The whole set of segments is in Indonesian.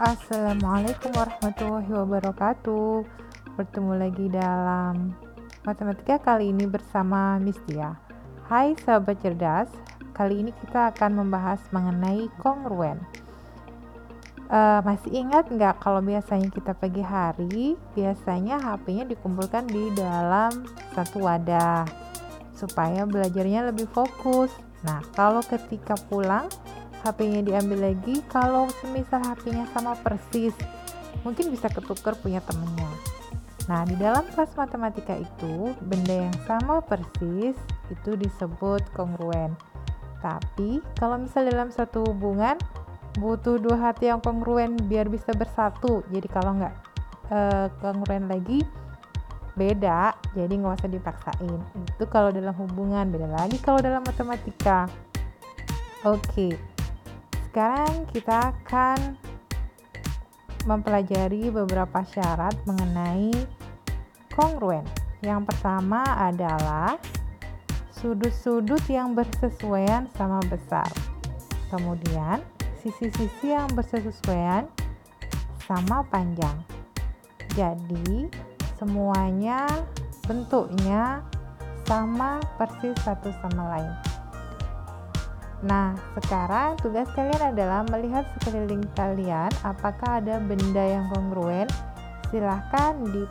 Assalamualaikum warahmatullahi wabarakatuh. Bertemu lagi dalam matematika kali ini bersama Miss. Hai sahabat cerdas, kali ini kita akan membahas mengenai kongruen. Uh, masih ingat nggak kalau biasanya kita pagi hari, biasanya HP-nya dikumpulkan di dalam satu wadah supaya belajarnya lebih fokus. Nah, kalau ketika pulang, HP-nya diambil lagi kalau semisal HP-nya sama persis mungkin bisa ketuker punya temennya. Nah di dalam kelas matematika itu benda yang sama persis itu disebut kongruen tapi kalau misal dalam satu hubungan butuh dua hati yang kongruen biar bisa bersatu. Jadi kalau nggak e, kongruen lagi beda. Jadi nggak usah dipaksain. Itu kalau dalam hubungan beda lagi kalau dalam matematika. Oke. okay sekarang kita akan mempelajari beberapa syarat mengenai kongruen. Yang pertama adalah sudut-sudut yang bersesuaian sama besar. Kemudian, sisi-sisi yang bersesuaian sama panjang. Jadi, semuanya bentuknya sama persis satu sama lain. Nah, sekarang tugas kalian adalah melihat sekeliling kalian apakah ada benda yang kongruen. Silahkan di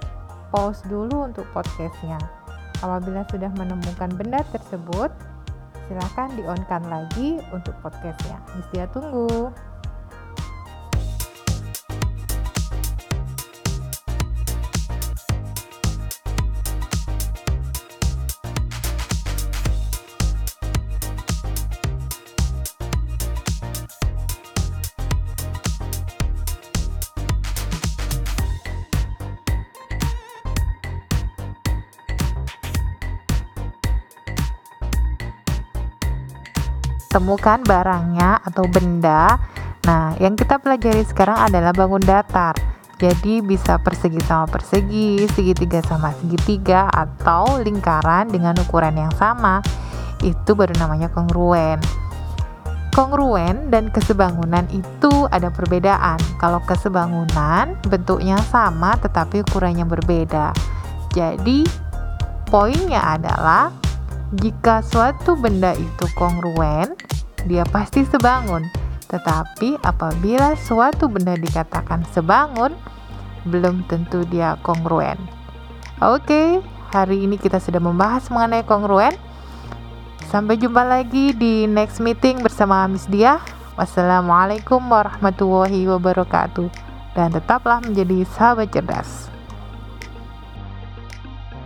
pause dulu untuk podcastnya. Apabila sudah menemukan benda tersebut, silahkan di-on-kan lagi untuk podcastnya. Mesti tunggu. Temukan barangnya atau benda. Nah, yang kita pelajari sekarang adalah bangun datar. Jadi bisa persegi sama persegi, segitiga sama segitiga, atau lingkaran dengan ukuran yang sama. Itu baru namanya kongruen. Kongruen dan kesebangunan itu ada perbedaan. Kalau kesebangunan bentuknya sama tetapi ukurannya berbeda. Jadi poinnya adalah jika suatu benda itu kongruen, dia pasti sebangun. Tetapi apabila suatu benda dikatakan sebangun, belum tentu dia kongruen. Oke, hari ini kita sudah membahas mengenai kongruen. Sampai jumpa lagi di next meeting bersama Miss Dia. Wassalamualaikum warahmatullahi wabarakatuh. Dan tetaplah menjadi sahabat cerdas.